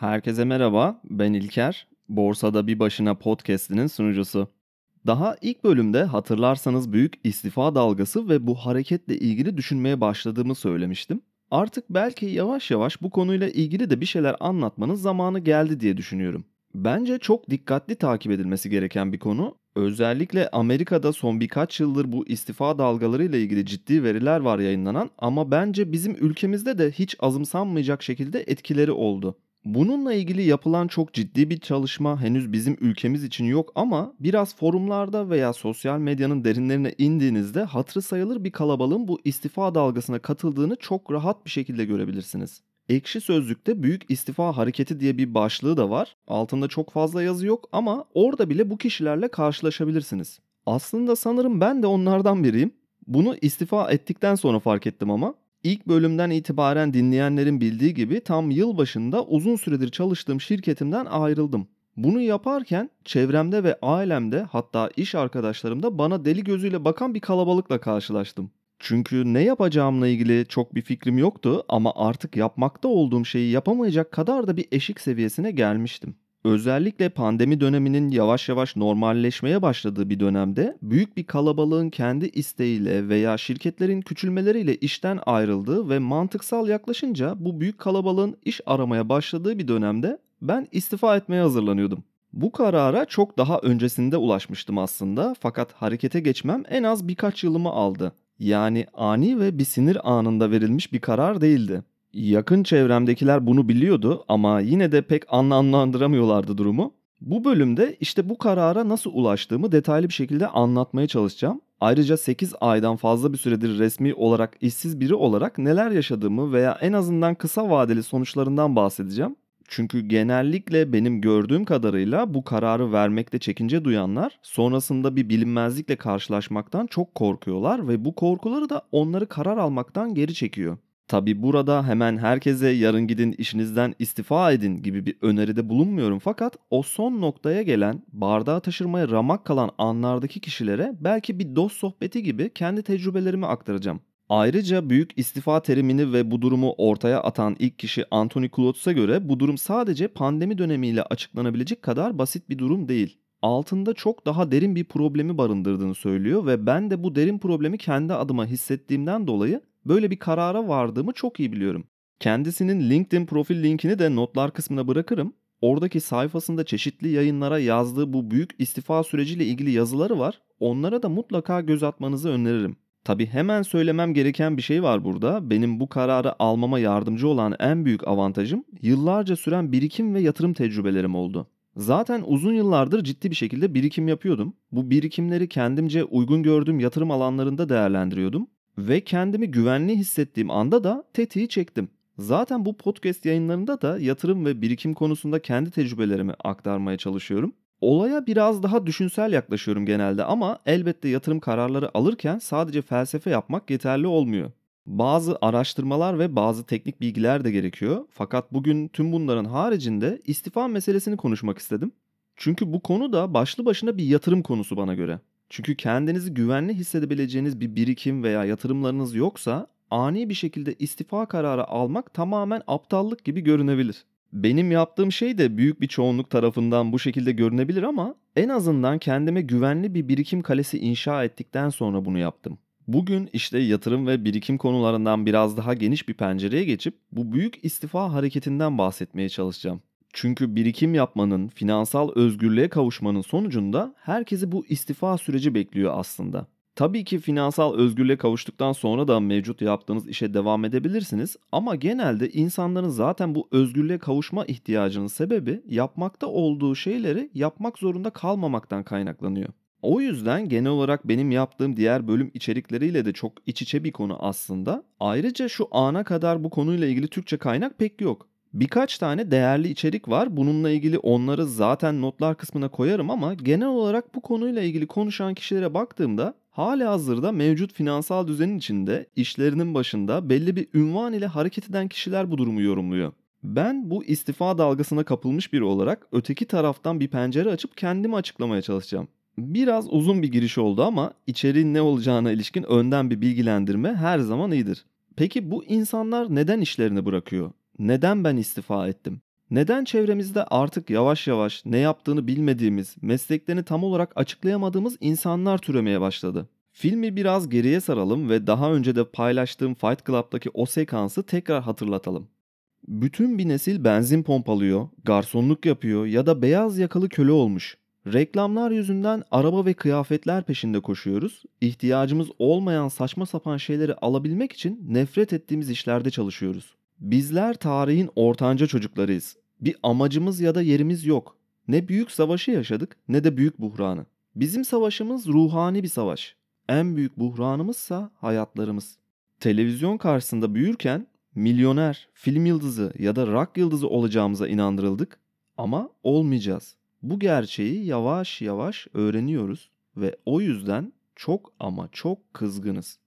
Herkese merhaba, ben İlker. Borsada Bir Başına podcast'inin sunucusu. Daha ilk bölümde hatırlarsanız büyük istifa dalgası ve bu hareketle ilgili düşünmeye başladığımı söylemiştim. Artık belki yavaş yavaş bu konuyla ilgili de bir şeyler anlatmanın zamanı geldi diye düşünüyorum. Bence çok dikkatli takip edilmesi gereken bir konu. Özellikle Amerika'da son birkaç yıldır bu istifa dalgaları ile ilgili ciddi veriler var yayınlanan ama bence bizim ülkemizde de hiç azımsanmayacak şekilde etkileri oldu. Bununla ilgili yapılan çok ciddi bir çalışma henüz bizim ülkemiz için yok ama biraz forumlarda veya sosyal medyanın derinlerine indiğinizde hatırı sayılır bir kalabalığın bu istifa dalgasına katıldığını çok rahat bir şekilde görebilirsiniz. Ekşi Sözlük'te Büyük İstifa Hareketi diye bir başlığı da var. Altında çok fazla yazı yok ama orada bile bu kişilerle karşılaşabilirsiniz. Aslında sanırım ben de onlardan biriyim. Bunu istifa ettikten sonra fark ettim ama İlk bölümden itibaren dinleyenlerin bildiği gibi tam yıl başında uzun süredir çalıştığım şirketimden ayrıldım. Bunu yaparken çevremde ve ailemde hatta iş arkadaşlarımda bana deli gözüyle bakan bir kalabalıkla karşılaştım. Çünkü ne yapacağımla ilgili çok bir fikrim yoktu ama artık yapmakta olduğum şeyi yapamayacak kadar da bir eşik seviyesine gelmiştim. Özellikle pandemi döneminin yavaş yavaş normalleşmeye başladığı bir dönemde büyük bir kalabalığın kendi isteğiyle veya şirketlerin küçülmeleriyle işten ayrıldığı ve mantıksal yaklaşınca bu büyük kalabalığın iş aramaya başladığı bir dönemde ben istifa etmeye hazırlanıyordum. Bu karara çok daha öncesinde ulaşmıştım aslında fakat harekete geçmem en az birkaç yılımı aldı. Yani ani ve bir sinir anında verilmiş bir karar değildi. Yakın çevremdekiler bunu biliyordu ama yine de pek anlamlandıramıyorlardı durumu. Bu bölümde işte bu karara nasıl ulaştığımı detaylı bir şekilde anlatmaya çalışacağım. Ayrıca 8 aydan fazla bir süredir resmi olarak işsiz biri olarak neler yaşadığımı veya en azından kısa vadeli sonuçlarından bahsedeceğim. Çünkü genellikle benim gördüğüm kadarıyla bu kararı vermekte çekince duyanlar sonrasında bir bilinmezlikle karşılaşmaktan çok korkuyorlar ve bu korkuları da onları karar almaktan geri çekiyor. Tabi burada hemen herkese yarın gidin işinizden istifa edin gibi bir öneride bulunmuyorum fakat o son noktaya gelen bardağı taşırmaya ramak kalan anlardaki kişilere belki bir dost sohbeti gibi kendi tecrübelerimi aktaracağım. Ayrıca büyük istifa terimini ve bu durumu ortaya atan ilk kişi Anthony Klotz'a göre bu durum sadece pandemi dönemiyle açıklanabilecek kadar basit bir durum değil. Altında çok daha derin bir problemi barındırdığını söylüyor ve ben de bu derin problemi kendi adıma hissettiğimden dolayı böyle bir karara vardığımı çok iyi biliyorum. Kendisinin LinkedIn profil linkini de notlar kısmına bırakırım. Oradaki sayfasında çeşitli yayınlara yazdığı bu büyük istifa süreciyle ilgili yazıları var. Onlara da mutlaka göz atmanızı öneririm. Tabi hemen söylemem gereken bir şey var burada. Benim bu kararı almama yardımcı olan en büyük avantajım yıllarca süren birikim ve yatırım tecrübelerim oldu. Zaten uzun yıllardır ciddi bir şekilde birikim yapıyordum. Bu birikimleri kendimce uygun gördüğüm yatırım alanlarında değerlendiriyordum ve kendimi güvenli hissettiğim anda da tetiği çektim. Zaten bu podcast yayınlarında da yatırım ve birikim konusunda kendi tecrübelerimi aktarmaya çalışıyorum. Olaya biraz daha düşünsel yaklaşıyorum genelde ama elbette yatırım kararları alırken sadece felsefe yapmak yeterli olmuyor. Bazı araştırmalar ve bazı teknik bilgiler de gerekiyor. Fakat bugün tüm bunların haricinde istifa meselesini konuşmak istedim. Çünkü bu konu da başlı başına bir yatırım konusu bana göre. Çünkü kendinizi güvenli hissedebileceğiniz bir birikim veya yatırımlarınız yoksa ani bir şekilde istifa kararı almak tamamen aptallık gibi görünebilir. Benim yaptığım şey de büyük bir çoğunluk tarafından bu şekilde görünebilir ama en azından kendime güvenli bir birikim kalesi inşa ettikten sonra bunu yaptım. Bugün işte yatırım ve birikim konularından biraz daha geniş bir pencereye geçip bu büyük istifa hareketinden bahsetmeye çalışacağım. Çünkü birikim yapmanın, finansal özgürlüğe kavuşmanın sonucunda herkesi bu istifa süreci bekliyor aslında. Tabii ki finansal özgürlüğe kavuştuktan sonra da mevcut yaptığınız işe devam edebilirsiniz ama genelde insanların zaten bu özgürlüğe kavuşma ihtiyacının sebebi yapmakta olduğu şeyleri yapmak zorunda kalmamaktan kaynaklanıyor. O yüzden genel olarak benim yaptığım diğer bölüm içerikleriyle de çok iç içe bir konu aslında. Ayrıca şu ana kadar bu konuyla ilgili Türkçe kaynak pek yok. Birkaç tane değerli içerik var. Bununla ilgili onları zaten notlar kısmına koyarım ama genel olarak bu konuyla ilgili konuşan kişilere baktığımda hali hazırda mevcut finansal düzenin içinde işlerinin başında belli bir ünvan ile hareket eden kişiler bu durumu yorumluyor. Ben bu istifa dalgasına kapılmış biri olarak öteki taraftan bir pencere açıp kendimi açıklamaya çalışacağım. Biraz uzun bir giriş oldu ama içeriğin ne olacağına ilişkin önden bir bilgilendirme her zaman iyidir. Peki bu insanlar neden işlerini bırakıyor? Neden ben istifa ettim? Neden çevremizde artık yavaş yavaş ne yaptığını bilmediğimiz, mesleklerini tam olarak açıklayamadığımız insanlar türemeye başladı? Filmi biraz geriye saralım ve daha önce de paylaştığım Fight Club'daki o sekansı tekrar hatırlatalım. Bütün bir nesil benzin pompalıyor, garsonluk yapıyor ya da beyaz yakalı köle olmuş. Reklamlar yüzünden araba ve kıyafetler peşinde koşuyoruz. İhtiyacımız olmayan saçma sapan şeyleri alabilmek için nefret ettiğimiz işlerde çalışıyoruz. Bizler tarihin ortanca çocuklarıyız. Bir amacımız ya da yerimiz yok. Ne büyük savaşı yaşadık ne de büyük buhranı. Bizim savaşımız ruhani bir savaş. En büyük buhranımızsa hayatlarımız. Televizyon karşısında büyürken milyoner, film yıldızı ya da rock yıldızı olacağımıza inandırıldık ama olmayacağız. Bu gerçeği yavaş yavaş öğreniyoruz ve o yüzden çok ama çok kızgınız.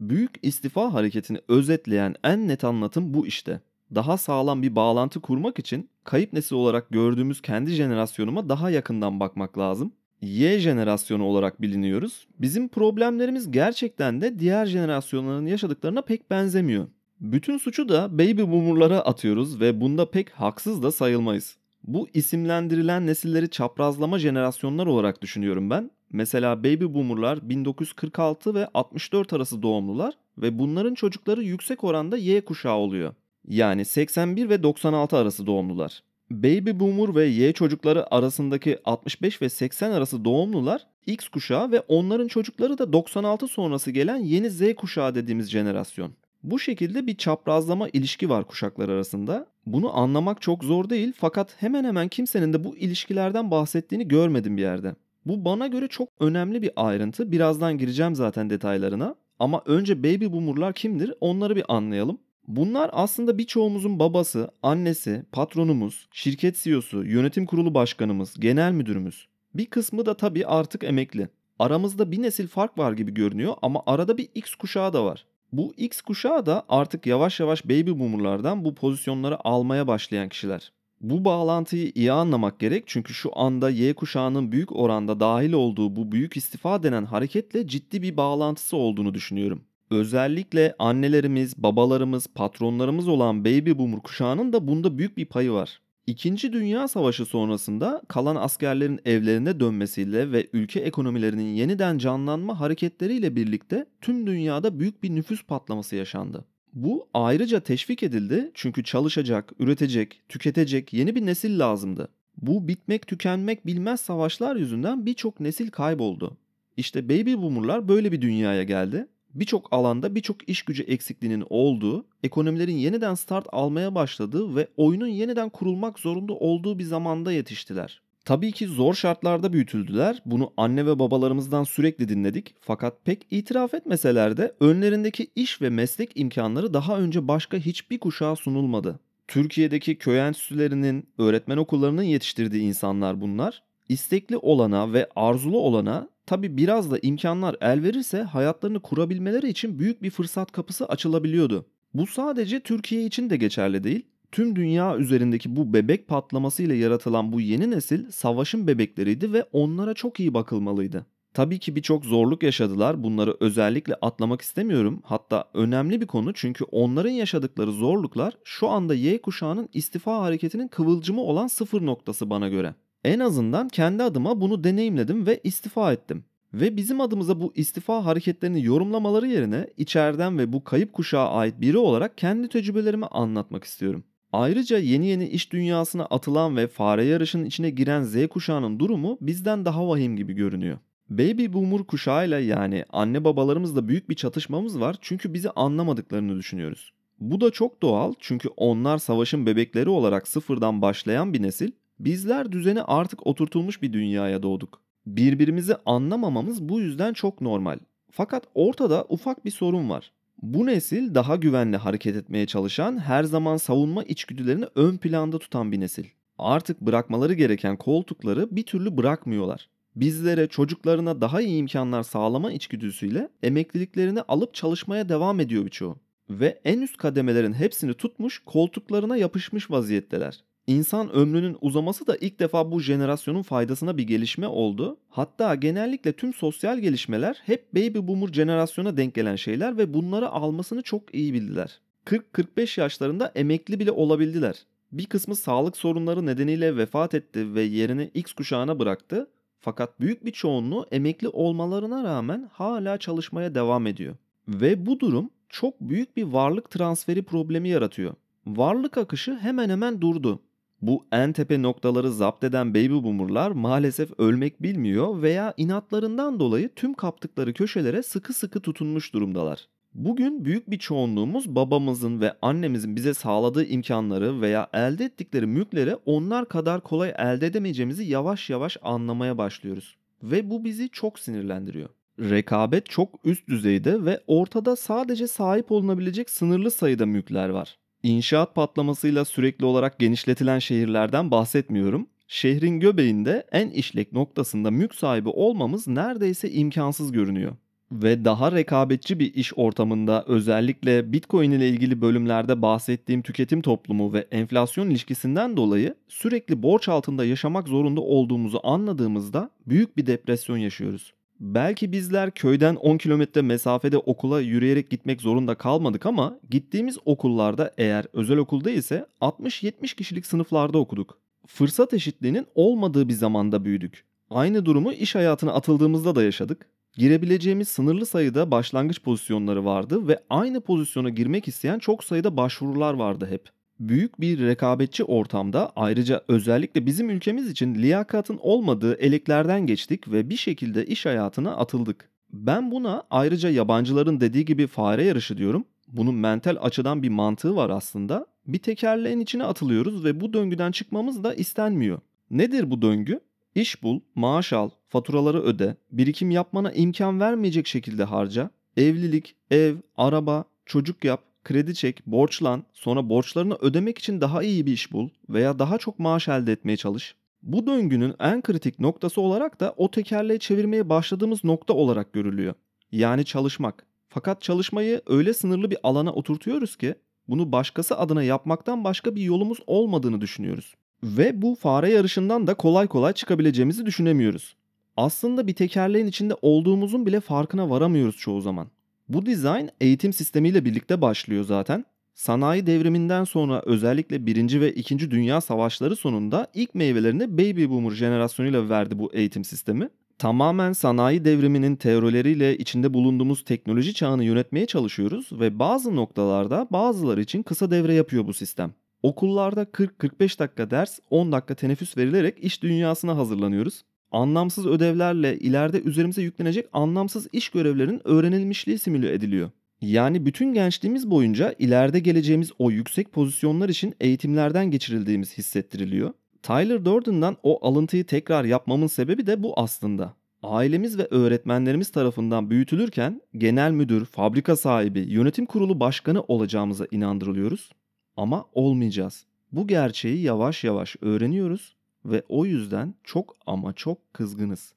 Büyük istifa hareketini özetleyen en net anlatım bu işte. Daha sağlam bir bağlantı kurmak için kayıp nesil olarak gördüğümüz kendi jenerasyonuma daha yakından bakmak lazım. Y jenerasyonu olarak biliniyoruz. Bizim problemlerimiz gerçekten de diğer jenerasyonların yaşadıklarına pek benzemiyor. Bütün suçu da baby boomer'lara atıyoruz ve bunda pek haksız da sayılmayız. Bu isimlendirilen nesilleri çaprazlama jenerasyonlar olarak düşünüyorum ben. Mesela baby boomer'lar 1946 ve 64 arası doğumlular ve bunların çocukları yüksek oranda Y kuşağı oluyor. Yani 81 ve 96 arası doğumlular. Baby boomer ve Y çocukları arasındaki 65 ve 80 arası doğumlular X kuşağı ve onların çocukları da 96 sonrası gelen yeni Z kuşağı dediğimiz jenerasyon. Bu şekilde bir çaprazlama ilişki var kuşaklar arasında. Bunu anlamak çok zor değil fakat hemen hemen kimsenin de bu ilişkilerden bahsettiğini görmedim bir yerde. Bu bana göre çok önemli bir ayrıntı. Birazdan gireceğim zaten detaylarına. Ama önce baby boomer'lar kimdir onları bir anlayalım. Bunlar aslında birçoğumuzun babası, annesi, patronumuz, şirket CEO'su, yönetim kurulu başkanımız, genel müdürümüz. Bir kısmı da tabii artık emekli. Aramızda bir nesil fark var gibi görünüyor ama arada bir X kuşağı da var. Bu X kuşağı da artık yavaş yavaş baby boomerlardan bu pozisyonları almaya başlayan kişiler. Bu bağlantıyı iyi anlamak gerek çünkü şu anda Y kuşağının büyük oranda dahil olduğu bu büyük istifa denen hareketle ciddi bir bağlantısı olduğunu düşünüyorum. Özellikle annelerimiz, babalarımız, patronlarımız olan baby boomer kuşağının da bunda büyük bir payı var. İkinci Dünya Savaşı sonrasında kalan askerlerin evlerine dönmesiyle ve ülke ekonomilerinin yeniden canlanma hareketleriyle birlikte tüm dünyada büyük bir nüfus patlaması yaşandı. Bu ayrıca teşvik edildi çünkü çalışacak, üretecek, tüketecek yeni bir nesil lazımdı. Bu bitmek tükenmek bilmez savaşlar yüzünden birçok nesil kayboldu. İşte baby boomerlar böyle bir dünyaya geldi birçok alanda birçok iş gücü eksikliğinin olduğu, ekonomilerin yeniden start almaya başladığı ve oyunun yeniden kurulmak zorunda olduğu bir zamanda yetiştiler. Tabii ki zor şartlarda büyütüldüler. Bunu anne ve babalarımızdan sürekli dinledik. Fakat pek itiraf etmeseler de önlerindeki iş ve meslek imkanları daha önce başka hiçbir kuşağa sunulmadı. Türkiye'deki köy enstitülerinin, öğretmen okullarının yetiştirdiği insanlar bunlar. İstekli olana ve arzulu olana Tabi biraz da imkanlar el verirse hayatlarını kurabilmeleri için büyük bir fırsat kapısı açılabiliyordu. Bu sadece Türkiye için de geçerli değil. Tüm dünya üzerindeki bu bebek patlamasıyla yaratılan bu yeni nesil savaşın bebekleriydi ve onlara çok iyi bakılmalıydı. Tabii ki birçok zorluk yaşadılar. Bunları özellikle atlamak istemiyorum. Hatta önemli bir konu çünkü onların yaşadıkları zorluklar şu anda Y kuşağının istifa hareketinin kıvılcımı olan sıfır noktası bana göre. En azından kendi adıma bunu deneyimledim ve istifa ettim. Ve bizim adımıza bu istifa hareketlerini yorumlamaları yerine içeriden ve bu kayıp kuşağa ait biri olarak kendi tecrübelerimi anlatmak istiyorum. Ayrıca yeni yeni iş dünyasına atılan ve fare yarışının içine giren Z kuşağının durumu bizden daha vahim gibi görünüyor. Baby boomer kuşağıyla yani anne babalarımızla büyük bir çatışmamız var çünkü bizi anlamadıklarını düşünüyoruz. Bu da çok doğal çünkü onlar savaşın bebekleri olarak sıfırdan başlayan bir nesil Bizler düzeni artık oturtulmuş bir dünyaya doğduk. Birbirimizi anlamamamız bu yüzden çok normal. Fakat ortada ufak bir sorun var. Bu nesil daha güvenli hareket etmeye çalışan, her zaman savunma içgüdülerini ön planda tutan bir nesil. Artık bırakmaları gereken koltukları bir türlü bırakmıyorlar. Bizlere çocuklarına daha iyi imkanlar sağlama içgüdüsüyle emekliliklerini alıp çalışmaya devam ediyor birçoğu. Ve en üst kademelerin hepsini tutmuş koltuklarına yapışmış vaziyetteler. İnsan ömrünün uzaması da ilk defa bu jenerasyonun faydasına bir gelişme oldu. Hatta genellikle tüm sosyal gelişmeler hep baby boomer jenerasyona denk gelen şeyler ve bunları almasını çok iyi bildiler. 40-45 yaşlarında emekli bile olabildiler. Bir kısmı sağlık sorunları nedeniyle vefat etti ve yerini X kuşağına bıraktı. Fakat büyük bir çoğunluğu emekli olmalarına rağmen hala çalışmaya devam ediyor. Ve bu durum çok büyük bir varlık transferi problemi yaratıyor. Varlık akışı hemen hemen durdu. Bu en tepe noktaları zapt eden baby boomerlar maalesef ölmek bilmiyor veya inatlarından dolayı tüm kaptıkları köşelere sıkı sıkı tutunmuş durumdalar. Bugün büyük bir çoğunluğumuz babamızın ve annemizin bize sağladığı imkanları veya elde ettikleri mülkleri onlar kadar kolay elde edemeyeceğimizi yavaş yavaş anlamaya başlıyoruz. Ve bu bizi çok sinirlendiriyor. Rekabet çok üst düzeyde ve ortada sadece sahip olunabilecek sınırlı sayıda mülkler var. İnşaat patlamasıyla sürekli olarak genişletilen şehirlerden bahsetmiyorum. Şehrin göbeğinde en işlek noktasında mülk sahibi olmamız neredeyse imkansız görünüyor. Ve daha rekabetçi bir iş ortamında özellikle Bitcoin ile ilgili bölümlerde bahsettiğim tüketim toplumu ve enflasyon ilişkisinden dolayı sürekli borç altında yaşamak zorunda olduğumuzu anladığımızda büyük bir depresyon yaşıyoruz. Belki bizler köyden 10 kilometre mesafede okula yürüyerek gitmek zorunda kalmadık ama gittiğimiz okullarda eğer özel okul değilse 60-70 kişilik sınıflarda okuduk. Fırsat eşitliğinin olmadığı bir zamanda büyüdük. Aynı durumu iş hayatına atıldığımızda da yaşadık. Girebileceğimiz sınırlı sayıda başlangıç pozisyonları vardı ve aynı pozisyona girmek isteyen çok sayıda başvurular vardı hep. Büyük bir rekabetçi ortamda ayrıca özellikle bizim ülkemiz için liyakatın olmadığı eleklerden geçtik ve bir şekilde iş hayatına atıldık. Ben buna ayrıca yabancıların dediği gibi fare yarışı diyorum. Bunun mental açıdan bir mantığı var aslında. Bir tekerleğin içine atılıyoruz ve bu döngüden çıkmamız da istenmiyor. Nedir bu döngü? İş bul, maaş al, faturaları öde, birikim yapmana imkan vermeyecek şekilde harca, evlilik, ev, araba, çocuk yap, kredi çek, borçlan, sonra borçlarını ödemek için daha iyi bir iş bul veya daha çok maaş elde etmeye çalış. Bu döngünün en kritik noktası olarak da o tekerleği çevirmeye başladığımız nokta olarak görülüyor. Yani çalışmak. Fakat çalışmayı öyle sınırlı bir alana oturtuyoruz ki bunu başkası adına yapmaktan başka bir yolumuz olmadığını düşünüyoruz. Ve bu fare yarışından da kolay kolay çıkabileceğimizi düşünemiyoruz. Aslında bir tekerleğin içinde olduğumuzun bile farkına varamıyoruz çoğu zaman. Bu dizayn eğitim sistemiyle birlikte başlıyor zaten. Sanayi devriminden sonra özellikle 1. ve 2. Dünya Savaşları sonunda ilk meyvelerini Baby Boomer jenerasyonuyla verdi bu eğitim sistemi. Tamamen sanayi devriminin teorileriyle içinde bulunduğumuz teknoloji çağını yönetmeye çalışıyoruz ve bazı noktalarda bazıları için kısa devre yapıyor bu sistem. Okullarda 40-45 dakika ders, 10 dakika teneffüs verilerek iş dünyasına hazırlanıyoruz. Anlamsız ödevlerle ileride üzerimize yüklenecek anlamsız iş görevlerinin öğrenilmişliği simüle ediliyor. Yani bütün gençliğimiz boyunca ileride geleceğimiz o yüksek pozisyonlar için eğitimlerden geçirildiğimiz hissettiriliyor. Tyler Durden'dan o alıntıyı tekrar yapmamın sebebi de bu aslında. Ailemiz ve öğretmenlerimiz tarafından büyütülürken genel müdür, fabrika sahibi, yönetim kurulu başkanı olacağımıza inandırılıyoruz. Ama olmayacağız. Bu gerçeği yavaş yavaş öğreniyoruz ve o yüzden çok ama çok kızgınız.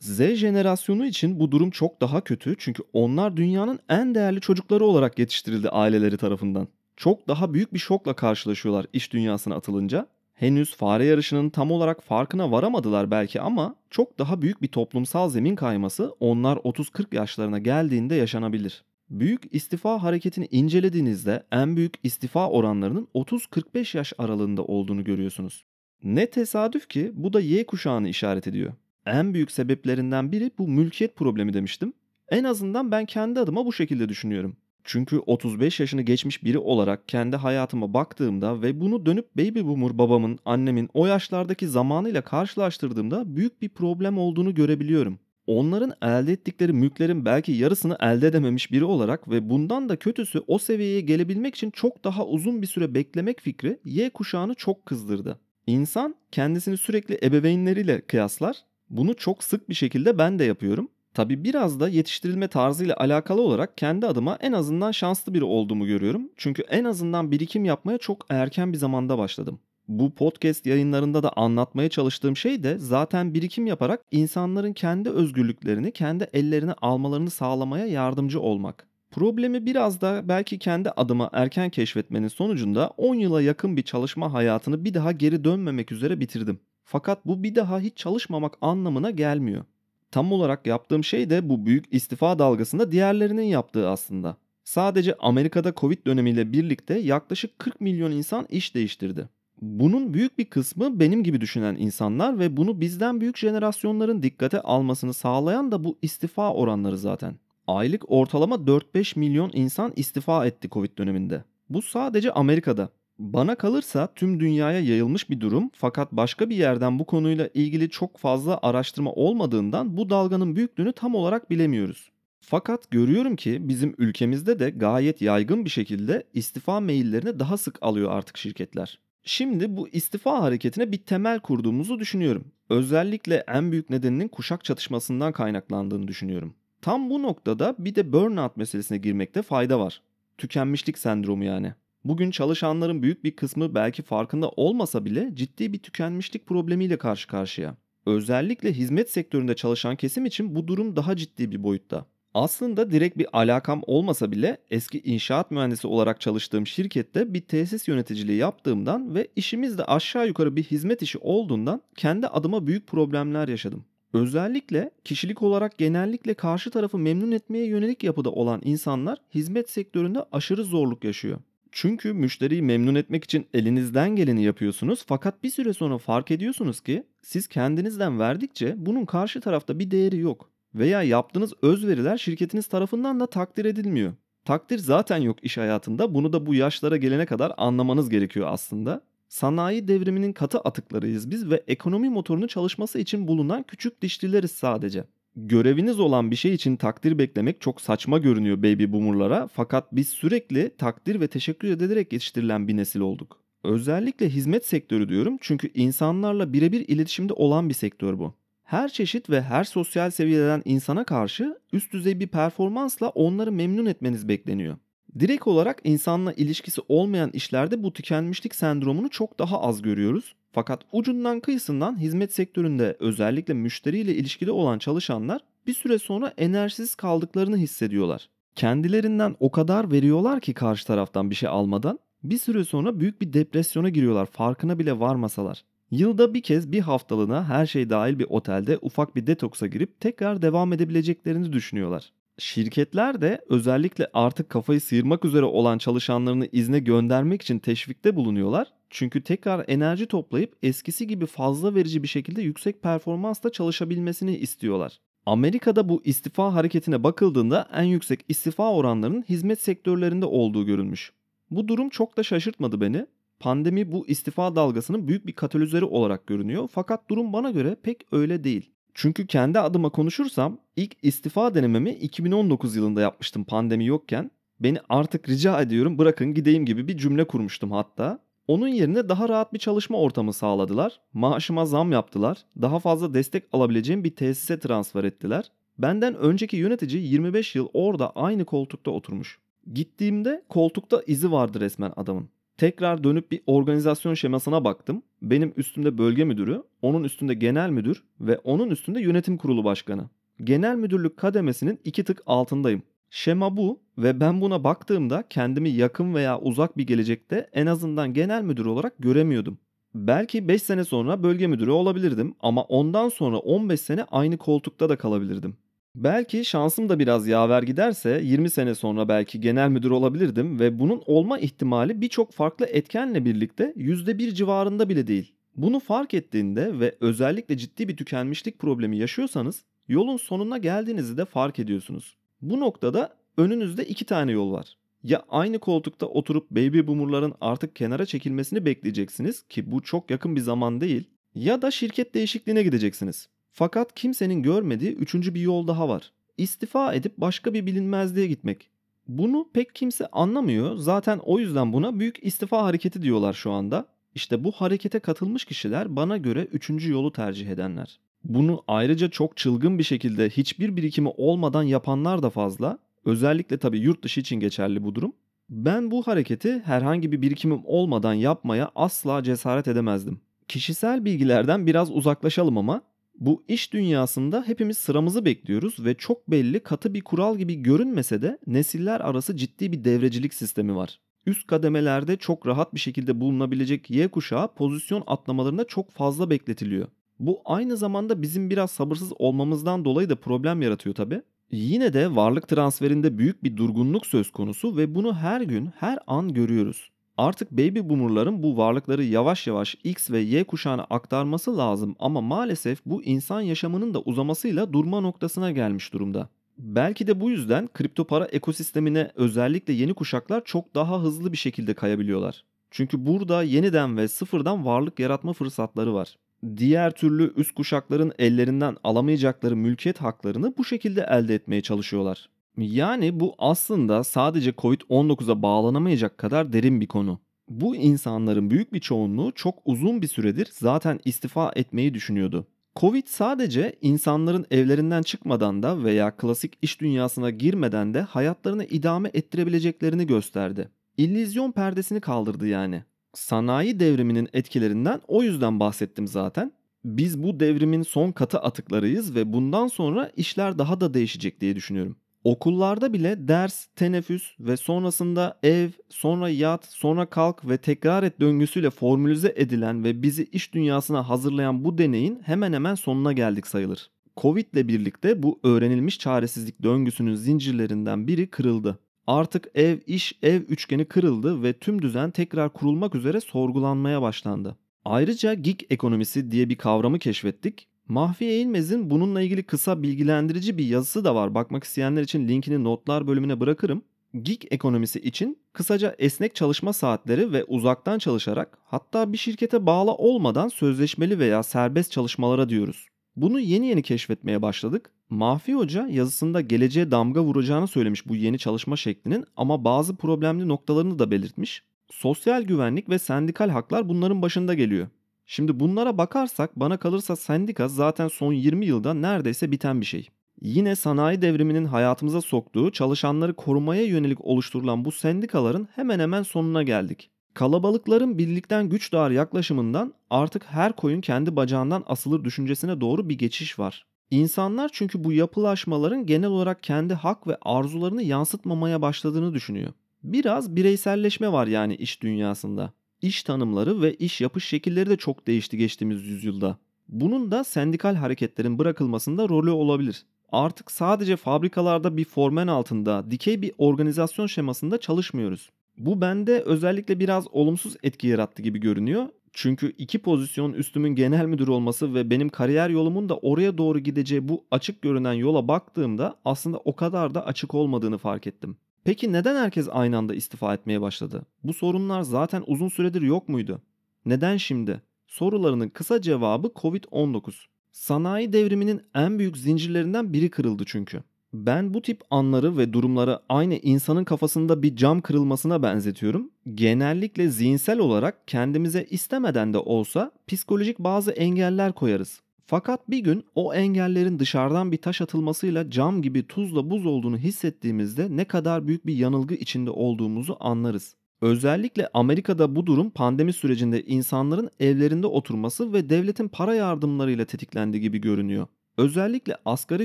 Z jenerasyonu için bu durum çok daha kötü çünkü onlar dünyanın en değerli çocukları olarak yetiştirildi aileleri tarafından. Çok daha büyük bir şokla karşılaşıyorlar iş dünyasına atılınca. Henüz fare yarışının tam olarak farkına varamadılar belki ama çok daha büyük bir toplumsal zemin kayması onlar 30-40 yaşlarına geldiğinde yaşanabilir. Büyük istifa hareketini incelediğinizde en büyük istifa oranlarının 30-45 yaş aralığında olduğunu görüyorsunuz. Ne tesadüf ki bu da Y kuşağını işaret ediyor. En büyük sebeplerinden biri bu mülkiyet problemi demiştim. En azından ben kendi adıma bu şekilde düşünüyorum. Çünkü 35 yaşını geçmiş biri olarak kendi hayatıma baktığımda ve bunu dönüp baby boomer babamın, annemin o yaşlardaki zamanıyla karşılaştırdığımda büyük bir problem olduğunu görebiliyorum. Onların elde ettikleri mülklerin belki yarısını elde edememiş biri olarak ve bundan da kötüsü o seviyeye gelebilmek için çok daha uzun bir süre beklemek fikri Y kuşağını çok kızdırdı. İnsan kendisini sürekli ebeveynleriyle kıyaslar. Bunu çok sık bir şekilde ben de yapıyorum. Tabi biraz da yetiştirilme tarzıyla alakalı olarak kendi adıma en azından şanslı biri olduğumu görüyorum. Çünkü en azından birikim yapmaya çok erken bir zamanda başladım. Bu podcast yayınlarında da anlatmaya çalıştığım şey de zaten birikim yaparak insanların kendi özgürlüklerini kendi ellerine almalarını sağlamaya yardımcı olmak. Problemi biraz da belki kendi adıma erken keşfetmenin sonucunda 10 yıla yakın bir çalışma hayatını bir daha geri dönmemek üzere bitirdim. Fakat bu bir daha hiç çalışmamak anlamına gelmiyor. Tam olarak yaptığım şey de bu büyük istifa dalgasında diğerlerinin yaptığı aslında. Sadece Amerika'da Covid dönemiyle birlikte yaklaşık 40 milyon insan iş değiştirdi. Bunun büyük bir kısmı benim gibi düşünen insanlar ve bunu bizden büyük jenerasyonların dikkate almasını sağlayan da bu istifa oranları zaten. Aylık ortalama 4-5 milyon insan istifa etti Covid döneminde. Bu sadece Amerika'da. Bana kalırsa tüm dünyaya yayılmış bir durum fakat başka bir yerden bu konuyla ilgili çok fazla araştırma olmadığından bu dalganın büyüklüğünü tam olarak bilemiyoruz. Fakat görüyorum ki bizim ülkemizde de gayet yaygın bir şekilde istifa maillerini daha sık alıyor artık şirketler. Şimdi bu istifa hareketine bir temel kurduğumuzu düşünüyorum. Özellikle en büyük nedeninin kuşak çatışmasından kaynaklandığını düşünüyorum. Tam bu noktada bir de burnout meselesine girmekte fayda var. Tükenmişlik sendromu yani. Bugün çalışanların büyük bir kısmı belki farkında olmasa bile ciddi bir tükenmişlik problemiyle karşı karşıya. Özellikle hizmet sektöründe çalışan kesim için bu durum daha ciddi bir boyutta. Aslında direkt bir alakam olmasa bile eski inşaat mühendisi olarak çalıştığım şirkette bir tesis yöneticiliği yaptığımdan ve işimiz de aşağı yukarı bir hizmet işi olduğundan kendi adıma büyük problemler yaşadım. Özellikle kişilik olarak genellikle karşı tarafı memnun etmeye yönelik yapıda olan insanlar hizmet sektöründe aşırı zorluk yaşıyor. Çünkü müşteriyi memnun etmek için elinizden geleni yapıyorsunuz fakat bir süre sonra fark ediyorsunuz ki siz kendinizden verdikçe bunun karşı tarafta bir değeri yok. Veya yaptığınız özveriler şirketiniz tarafından da takdir edilmiyor. Takdir zaten yok iş hayatında. Bunu da bu yaşlara gelene kadar anlamanız gerekiyor aslında. Sanayi devriminin katı atıklarıyız biz ve ekonomi motorunun çalışması için bulunan küçük dişlileriz sadece. Göreviniz olan bir şey için takdir beklemek çok saçma görünüyor baby boomerlara fakat biz sürekli takdir ve teşekkür edilerek yetiştirilen bir nesil olduk. Özellikle hizmet sektörü diyorum çünkü insanlarla birebir iletişimde olan bir sektör bu. Her çeşit ve her sosyal seviyeden insana karşı üst düzey bir performansla onları memnun etmeniz bekleniyor. Direkt olarak insanla ilişkisi olmayan işlerde bu tükenmişlik sendromunu çok daha az görüyoruz. Fakat ucundan kıyısından hizmet sektöründe özellikle müşteriyle ilişkili olan çalışanlar bir süre sonra enerjisiz kaldıklarını hissediyorlar. Kendilerinden o kadar veriyorlar ki karşı taraftan bir şey almadan bir süre sonra büyük bir depresyona giriyorlar farkına bile varmasalar. Yılda bir kez bir haftalığına her şey dahil bir otelde ufak bir detoksa girip tekrar devam edebileceklerini düşünüyorlar. Şirketler de özellikle artık kafayı sıyırmak üzere olan çalışanlarını izne göndermek için teşvikte bulunuyorlar. Çünkü tekrar enerji toplayıp eskisi gibi fazla verici bir şekilde yüksek performansla çalışabilmesini istiyorlar. Amerika'da bu istifa hareketine bakıldığında en yüksek istifa oranlarının hizmet sektörlerinde olduğu görülmüş. Bu durum çok da şaşırtmadı beni. Pandemi bu istifa dalgasının büyük bir katalizörü olarak görünüyor fakat durum bana göre pek öyle değil. Çünkü kendi adıma konuşursam ilk istifa denememi 2019 yılında yapmıştım pandemi yokken. Beni artık rica ediyorum bırakın gideyim gibi bir cümle kurmuştum hatta. Onun yerine daha rahat bir çalışma ortamı sağladılar. Maaşıma zam yaptılar. Daha fazla destek alabileceğim bir tesise transfer ettiler. Benden önceki yönetici 25 yıl orada aynı koltukta oturmuş. Gittiğimde koltukta izi vardı resmen adamın. Tekrar dönüp bir organizasyon şemasına baktım. Benim üstümde bölge müdürü, onun üstünde genel müdür ve onun üstünde yönetim kurulu başkanı. Genel müdürlük kademesinin iki tık altındayım. Şema bu ve ben buna baktığımda kendimi yakın veya uzak bir gelecekte en azından genel müdür olarak göremiyordum. Belki 5 sene sonra bölge müdürü olabilirdim ama ondan sonra 15 sene aynı koltukta da kalabilirdim. Belki şansım da biraz yaver giderse 20 sene sonra belki genel müdür olabilirdim ve bunun olma ihtimali birçok farklı etkenle birlikte %1 civarında bile değil. Bunu fark ettiğinde ve özellikle ciddi bir tükenmişlik problemi yaşıyorsanız yolun sonuna geldiğinizi de fark ediyorsunuz. Bu noktada önünüzde iki tane yol var. Ya aynı koltukta oturup baby boomerların artık kenara çekilmesini bekleyeceksiniz ki bu çok yakın bir zaman değil ya da şirket değişikliğine gideceksiniz. Fakat kimsenin görmediği üçüncü bir yol daha var. İstifa edip başka bir bilinmezliğe gitmek. Bunu pek kimse anlamıyor. Zaten o yüzden buna büyük istifa hareketi diyorlar şu anda. İşte bu harekete katılmış kişiler bana göre üçüncü yolu tercih edenler. Bunu ayrıca çok çılgın bir şekilde hiçbir birikimi olmadan yapanlar da fazla. Özellikle tabii yurt dışı için geçerli bu durum. Ben bu hareketi herhangi bir birikimim olmadan yapmaya asla cesaret edemezdim. Kişisel bilgilerden biraz uzaklaşalım ama bu iş dünyasında hepimiz sıramızı bekliyoruz ve çok belli katı bir kural gibi görünmese de nesiller arası ciddi bir devrecilik sistemi var. Üst kademelerde çok rahat bir şekilde bulunabilecek Y kuşağı pozisyon atlamalarında çok fazla bekletiliyor. Bu aynı zamanda bizim biraz sabırsız olmamızdan dolayı da problem yaratıyor tabi. Yine de varlık transferinde büyük bir durgunluk söz konusu ve bunu her gün her an görüyoruz. Artık baby boomerların bu varlıkları yavaş yavaş X ve Y kuşağına aktarması lazım ama maalesef bu insan yaşamının da uzamasıyla durma noktasına gelmiş durumda. Belki de bu yüzden kripto para ekosistemine özellikle yeni kuşaklar çok daha hızlı bir şekilde kayabiliyorlar. Çünkü burada yeniden ve sıfırdan varlık yaratma fırsatları var. Diğer türlü üst kuşakların ellerinden alamayacakları mülkiyet haklarını bu şekilde elde etmeye çalışıyorlar. Yani bu aslında sadece Covid-19'a bağlanamayacak kadar derin bir konu. Bu insanların büyük bir çoğunluğu çok uzun bir süredir zaten istifa etmeyi düşünüyordu. Covid sadece insanların evlerinden çıkmadan da veya klasik iş dünyasına girmeden de hayatlarını idame ettirebileceklerini gösterdi. İllüzyon perdesini kaldırdı yani. Sanayi devriminin etkilerinden o yüzden bahsettim zaten. Biz bu devrimin son katı atıklarıyız ve bundan sonra işler daha da değişecek diye düşünüyorum. Okullarda bile ders, teneffüs ve sonrasında ev, sonra yat, sonra kalk ve tekrar et döngüsüyle formülize edilen ve bizi iş dünyasına hazırlayan bu deneyin hemen hemen sonuna geldik sayılır. Covid ile birlikte bu öğrenilmiş çaresizlik döngüsünün zincirlerinden biri kırıldı. Artık ev, iş, ev üçgeni kırıldı ve tüm düzen tekrar kurulmak üzere sorgulanmaya başlandı. Ayrıca gig ekonomisi diye bir kavramı keşfettik Mahfi Eğilmez'in bununla ilgili kısa bilgilendirici bir yazısı da var. Bakmak isteyenler için linkini notlar bölümüne bırakırım. Gig ekonomisi için kısaca esnek çalışma saatleri ve uzaktan çalışarak hatta bir şirkete bağlı olmadan sözleşmeli veya serbest çalışmalara diyoruz. Bunu yeni yeni keşfetmeye başladık. Mahfi Hoca yazısında geleceğe damga vuracağını söylemiş bu yeni çalışma şeklinin ama bazı problemli noktalarını da belirtmiş. Sosyal güvenlik ve sendikal haklar bunların başında geliyor. Şimdi bunlara bakarsak bana kalırsa sendika zaten son 20 yılda neredeyse biten bir şey. Yine sanayi devriminin hayatımıza soktuğu çalışanları korumaya yönelik oluşturulan bu sendikaların hemen hemen sonuna geldik. Kalabalıkların birlikten güç doğar yaklaşımından artık her koyun kendi bacağından asılır düşüncesine doğru bir geçiş var. İnsanlar çünkü bu yapılaşmaların genel olarak kendi hak ve arzularını yansıtmamaya başladığını düşünüyor. Biraz bireyselleşme var yani iş dünyasında iş tanımları ve iş yapış şekilleri de çok değişti geçtiğimiz yüzyılda. Bunun da sendikal hareketlerin bırakılmasında rolü olabilir. Artık sadece fabrikalarda bir formen altında dikey bir organizasyon şemasında çalışmıyoruz. Bu bende özellikle biraz olumsuz etki yarattı gibi görünüyor. Çünkü iki pozisyon üstümün genel müdür olması ve benim kariyer yolumun da oraya doğru gideceği bu açık görünen yola baktığımda aslında o kadar da açık olmadığını fark ettim. Peki neden herkes aynı anda istifa etmeye başladı? Bu sorunlar zaten uzun süredir yok muydu? Neden şimdi? Sorularının kısa cevabı Covid-19. Sanayi devriminin en büyük zincirlerinden biri kırıldı çünkü. Ben bu tip anları ve durumları aynı insanın kafasında bir cam kırılmasına benzetiyorum. Genellikle zihinsel olarak kendimize istemeden de olsa psikolojik bazı engeller koyarız. Fakat bir gün o engellerin dışarıdan bir taş atılmasıyla cam gibi tuzla buz olduğunu hissettiğimizde ne kadar büyük bir yanılgı içinde olduğumuzu anlarız. Özellikle Amerika'da bu durum pandemi sürecinde insanların evlerinde oturması ve devletin para yardımlarıyla tetiklendiği gibi görünüyor. Özellikle asgari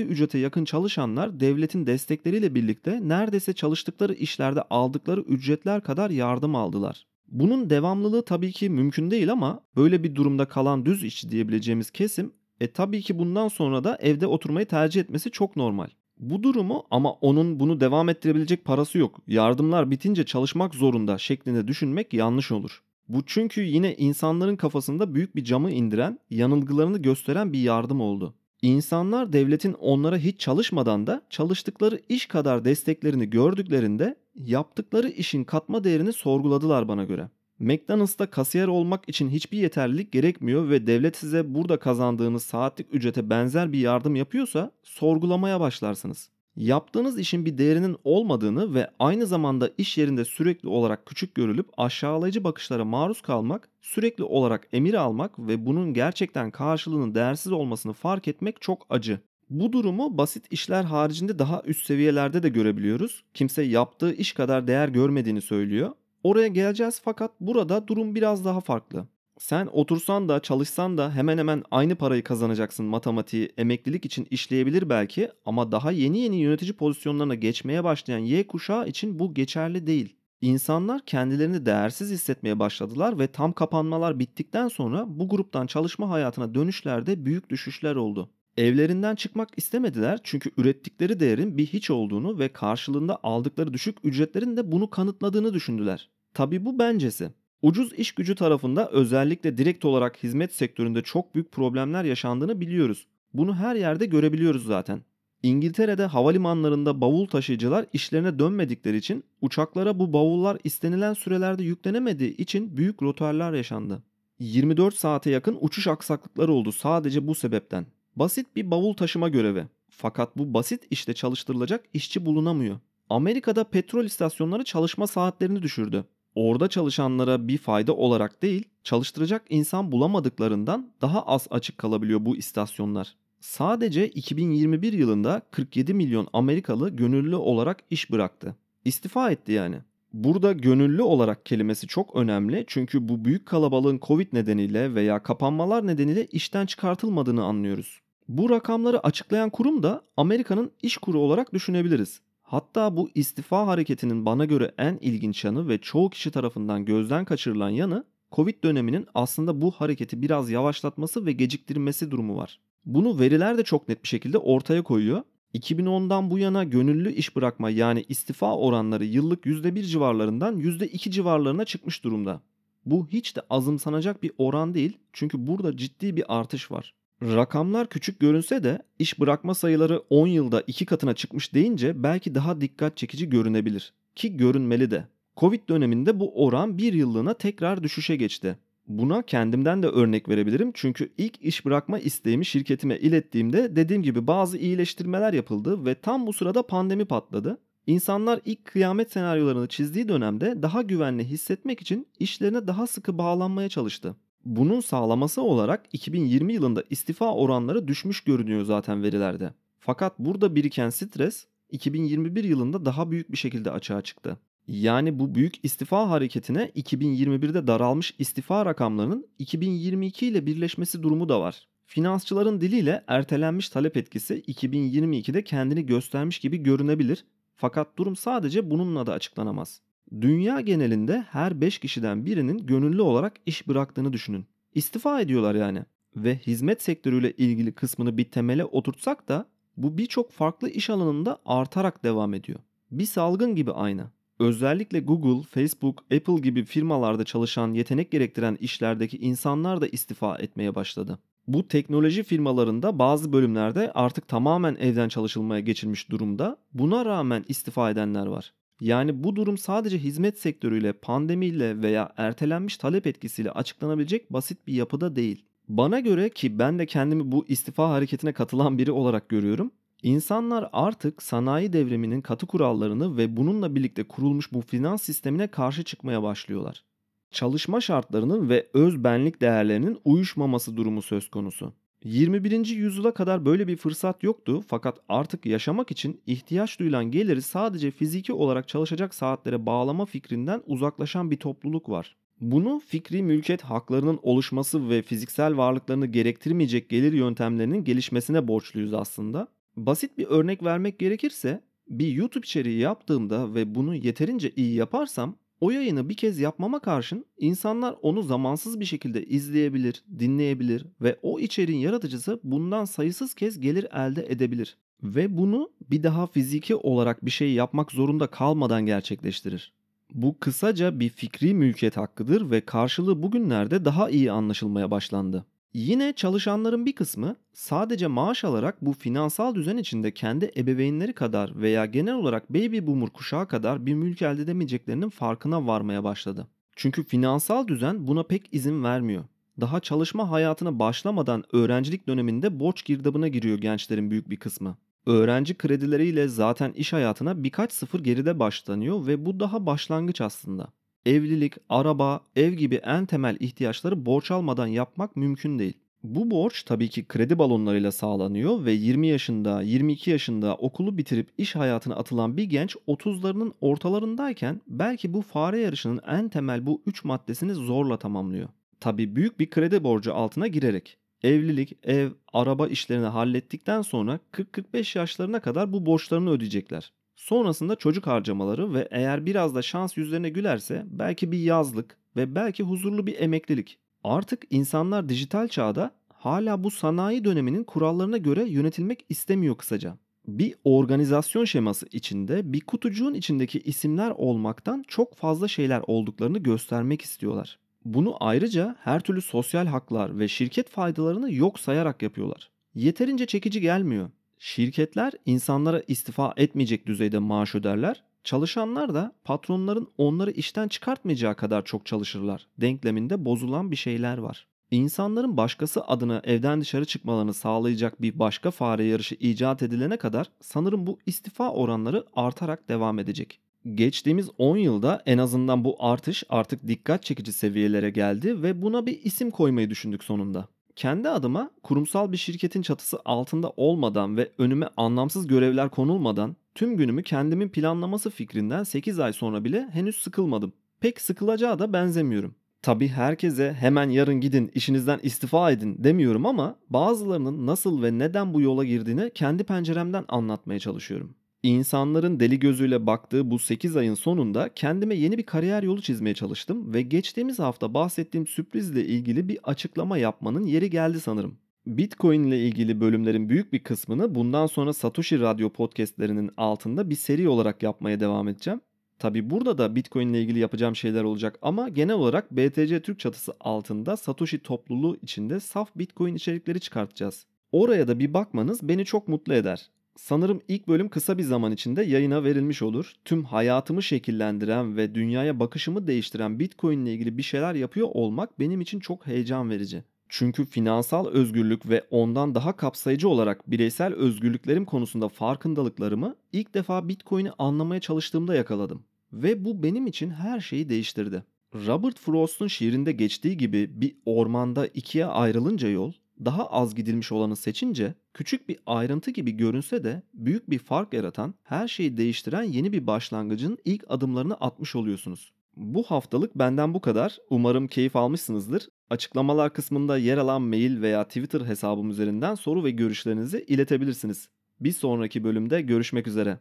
ücrete yakın çalışanlar devletin destekleriyle birlikte neredeyse çalıştıkları işlerde aldıkları ücretler kadar yardım aldılar. Bunun devamlılığı tabii ki mümkün değil ama böyle bir durumda kalan düz işçi diyebileceğimiz kesim e tabii ki bundan sonra da evde oturmayı tercih etmesi çok normal. Bu durumu ama onun bunu devam ettirebilecek parası yok. Yardımlar bitince çalışmak zorunda şeklinde düşünmek yanlış olur. Bu çünkü yine insanların kafasında büyük bir camı indiren, yanılgılarını gösteren bir yardım oldu. İnsanlar devletin onlara hiç çalışmadan da çalıştıkları iş kadar desteklerini gördüklerinde yaptıkları işin katma değerini sorguladılar bana göre. McDonald's'ta kasiyer olmak için hiçbir yeterlilik gerekmiyor ve devlet size burada kazandığınız saatlik ücrete benzer bir yardım yapıyorsa sorgulamaya başlarsınız. Yaptığınız işin bir değerinin olmadığını ve aynı zamanda iş yerinde sürekli olarak küçük görülüp aşağılayıcı bakışlara maruz kalmak, sürekli olarak emir almak ve bunun gerçekten karşılığının değersiz olmasını fark etmek çok acı. Bu durumu basit işler haricinde daha üst seviyelerde de görebiliyoruz. Kimse yaptığı iş kadar değer görmediğini söylüyor Oraya geleceğiz fakat burada durum biraz daha farklı. Sen otursan da çalışsan da hemen hemen aynı parayı kazanacaksın matematiği emeklilik için işleyebilir belki ama daha yeni yeni yönetici pozisyonlarına geçmeye başlayan Y kuşağı için bu geçerli değil. İnsanlar kendilerini değersiz hissetmeye başladılar ve tam kapanmalar bittikten sonra bu gruptan çalışma hayatına dönüşlerde büyük düşüşler oldu. Evlerinden çıkmak istemediler çünkü ürettikleri değerin bir hiç olduğunu ve karşılığında aldıkları düşük ücretlerin de bunu kanıtladığını düşündüler. Tabi bu bencesi. Ucuz iş gücü tarafında özellikle direkt olarak hizmet sektöründe çok büyük problemler yaşandığını biliyoruz. Bunu her yerde görebiliyoruz zaten. İngiltere'de havalimanlarında bavul taşıyıcılar işlerine dönmedikleri için uçaklara bu bavullar istenilen sürelerde yüklenemediği için büyük rotarlar yaşandı. 24 saate yakın uçuş aksaklıkları oldu sadece bu sebepten. Basit bir bavul taşıma görevi. Fakat bu basit işte çalıştırılacak işçi bulunamıyor. Amerika'da petrol istasyonları çalışma saatlerini düşürdü. Orada çalışanlara bir fayda olarak değil, çalıştıracak insan bulamadıklarından daha az açık kalabiliyor bu istasyonlar. Sadece 2021 yılında 47 milyon Amerikalı gönüllü olarak iş bıraktı. İstifa etti yani. Burada gönüllü olarak kelimesi çok önemli çünkü bu büyük kalabalığın Covid nedeniyle veya kapanmalar nedeniyle işten çıkartılmadığını anlıyoruz. Bu rakamları açıklayan kurum da Amerika'nın iş kuru olarak düşünebiliriz. Hatta bu istifa hareketinin bana göre en ilginç yanı ve çoğu kişi tarafından gözden kaçırılan yanı Covid döneminin aslında bu hareketi biraz yavaşlatması ve geciktirmesi durumu var. Bunu veriler de çok net bir şekilde ortaya koyuyor. 2010'dan bu yana gönüllü iş bırakma yani istifa oranları yıllık %1 civarlarından %2 civarlarına çıkmış durumda. Bu hiç de azımsanacak bir oran değil çünkü burada ciddi bir artış var. Rakamlar küçük görünse de iş bırakma sayıları 10 yılda 2 katına çıkmış deyince belki daha dikkat çekici görünebilir. Ki görünmeli de. Covid döneminde bu oran bir yıllığına tekrar düşüşe geçti. Buna kendimden de örnek verebilirim çünkü ilk iş bırakma isteğimi şirketime ilettiğimde dediğim gibi bazı iyileştirmeler yapıldı ve tam bu sırada pandemi patladı. İnsanlar ilk kıyamet senaryolarını çizdiği dönemde daha güvenli hissetmek için işlerine daha sıkı bağlanmaya çalıştı. Bunun sağlaması olarak 2020 yılında istifa oranları düşmüş görünüyor zaten verilerde. Fakat burada biriken stres 2021 yılında daha büyük bir şekilde açığa çıktı. Yani bu büyük istifa hareketine 2021'de daralmış istifa rakamlarının 2022 ile birleşmesi durumu da var. Finansçıların diliyle ertelenmiş talep etkisi 2022'de kendini göstermiş gibi görünebilir. Fakat durum sadece bununla da açıklanamaz. Dünya genelinde her 5 kişiden birinin gönüllü olarak iş bıraktığını düşünün. İstifa ediyorlar yani. Ve hizmet sektörüyle ilgili kısmını bir temele oturtsak da bu birçok farklı iş alanında artarak devam ediyor. Bir salgın gibi aynı. Özellikle Google, Facebook, Apple gibi firmalarda çalışan yetenek gerektiren işlerdeki insanlar da istifa etmeye başladı. Bu teknoloji firmalarında bazı bölümlerde artık tamamen evden çalışılmaya geçilmiş durumda. Buna rağmen istifa edenler var. Yani bu durum sadece hizmet sektörüyle, pandemiyle veya ertelenmiş talep etkisiyle açıklanabilecek basit bir yapıda değil. Bana göre ki ben de kendimi bu istifa hareketine katılan biri olarak görüyorum. İnsanlar artık sanayi devriminin katı kurallarını ve bununla birlikte kurulmuş bu finans sistemine karşı çıkmaya başlıyorlar. Çalışma şartlarının ve öz benlik değerlerinin uyuşmaması durumu söz konusu. 21. yüzyıla kadar böyle bir fırsat yoktu fakat artık yaşamak için ihtiyaç duyulan geliri sadece fiziki olarak çalışacak saatlere bağlama fikrinden uzaklaşan bir topluluk var. Bunu fikri mülkiyet haklarının oluşması ve fiziksel varlıklarını gerektirmeyecek gelir yöntemlerinin gelişmesine borçluyuz aslında. Basit bir örnek vermek gerekirse bir YouTube içeriği yaptığımda ve bunu yeterince iyi yaparsam o yayını bir kez yapmama karşın insanlar onu zamansız bir şekilde izleyebilir, dinleyebilir ve o içeriğin yaratıcısı bundan sayısız kez gelir elde edebilir. Ve bunu bir daha fiziki olarak bir şey yapmak zorunda kalmadan gerçekleştirir. Bu kısaca bir fikri mülkiyet hakkıdır ve karşılığı bugünlerde daha iyi anlaşılmaya başlandı. Yine çalışanların bir kısmı sadece maaş alarak bu finansal düzen içinde kendi ebeveynleri kadar veya genel olarak baby boomer kuşağı kadar bir mülk elde edemeyeceklerinin farkına varmaya başladı. Çünkü finansal düzen buna pek izin vermiyor. Daha çalışma hayatına başlamadan öğrencilik döneminde borç girdabına giriyor gençlerin büyük bir kısmı. Öğrenci kredileriyle zaten iş hayatına birkaç sıfır geride başlanıyor ve bu daha başlangıç aslında evlilik, araba, ev gibi en temel ihtiyaçları borç almadan yapmak mümkün değil. Bu borç tabii ki kredi balonlarıyla sağlanıyor ve 20 yaşında, 22 yaşında okulu bitirip iş hayatına atılan bir genç 30'larının ortalarındayken belki bu fare yarışının en temel bu 3 maddesini zorla tamamlıyor. Tabii büyük bir kredi borcu altına girerek. Evlilik, ev, araba işlerini hallettikten sonra 40-45 yaşlarına kadar bu borçlarını ödeyecekler. Sonrasında çocuk harcamaları ve eğer biraz da şans yüzlerine gülerse belki bir yazlık ve belki huzurlu bir emeklilik. Artık insanlar dijital çağda hala bu sanayi döneminin kurallarına göre yönetilmek istemiyor kısaca. Bir organizasyon şeması içinde bir kutucuğun içindeki isimler olmaktan çok fazla şeyler olduklarını göstermek istiyorlar. Bunu ayrıca her türlü sosyal haklar ve şirket faydalarını yok sayarak yapıyorlar. Yeterince çekici gelmiyor. Şirketler insanlara istifa etmeyecek düzeyde maaş öderler. Çalışanlar da patronların onları işten çıkartmayacağı kadar çok çalışırlar. Denkleminde bozulan bir şeyler var. İnsanların başkası adına evden dışarı çıkmalarını sağlayacak bir başka fare yarışı icat edilene kadar sanırım bu istifa oranları artarak devam edecek. Geçtiğimiz 10 yılda en azından bu artış artık dikkat çekici seviyelere geldi ve buna bir isim koymayı düşündük sonunda. Kendi adıma kurumsal bir şirketin çatısı altında olmadan ve önüme anlamsız görevler konulmadan tüm günümü kendimin planlaması fikrinden 8 ay sonra bile henüz sıkılmadım. Pek sıkılacağı da benzemiyorum. Tabi herkese hemen yarın gidin işinizden istifa edin demiyorum ama bazılarının nasıl ve neden bu yola girdiğini kendi penceremden anlatmaya çalışıyorum. İnsanların deli gözüyle baktığı bu 8 ayın sonunda kendime yeni bir kariyer yolu çizmeye çalıştım ve geçtiğimiz hafta bahsettiğim sürprizle ilgili bir açıklama yapmanın yeri geldi sanırım. Bitcoin ile ilgili bölümlerin büyük bir kısmını bundan sonra Satoshi Radyo podcastlerinin altında bir seri olarak yapmaya devam edeceğim. Tabi burada da Bitcoin ile ilgili yapacağım şeyler olacak ama genel olarak BTC Türk çatısı altında Satoshi topluluğu içinde saf Bitcoin içerikleri çıkartacağız. Oraya da bir bakmanız beni çok mutlu eder. Sanırım ilk bölüm kısa bir zaman içinde yayına verilmiş olur. Tüm hayatımı şekillendiren ve dünyaya bakışımı değiştiren Bitcoin ile ilgili bir şeyler yapıyor olmak benim için çok heyecan verici. Çünkü finansal özgürlük ve ondan daha kapsayıcı olarak bireysel özgürlüklerim konusunda farkındalıklarımı ilk defa Bitcoin'i anlamaya çalıştığımda yakaladım. Ve bu benim için her şeyi değiştirdi. Robert Frost'un şiirinde geçtiği gibi bir ormanda ikiye ayrılınca yol, daha az gidilmiş olanı seçince küçük bir ayrıntı gibi görünse de büyük bir fark yaratan, her şeyi değiştiren yeni bir başlangıcın ilk adımlarını atmış oluyorsunuz. Bu haftalık benden bu kadar. Umarım keyif almışsınızdır. Açıklamalar kısmında yer alan mail veya Twitter hesabım üzerinden soru ve görüşlerinizi iletebilirsiniz. Bir sonraki bölümde görüşmek üzere.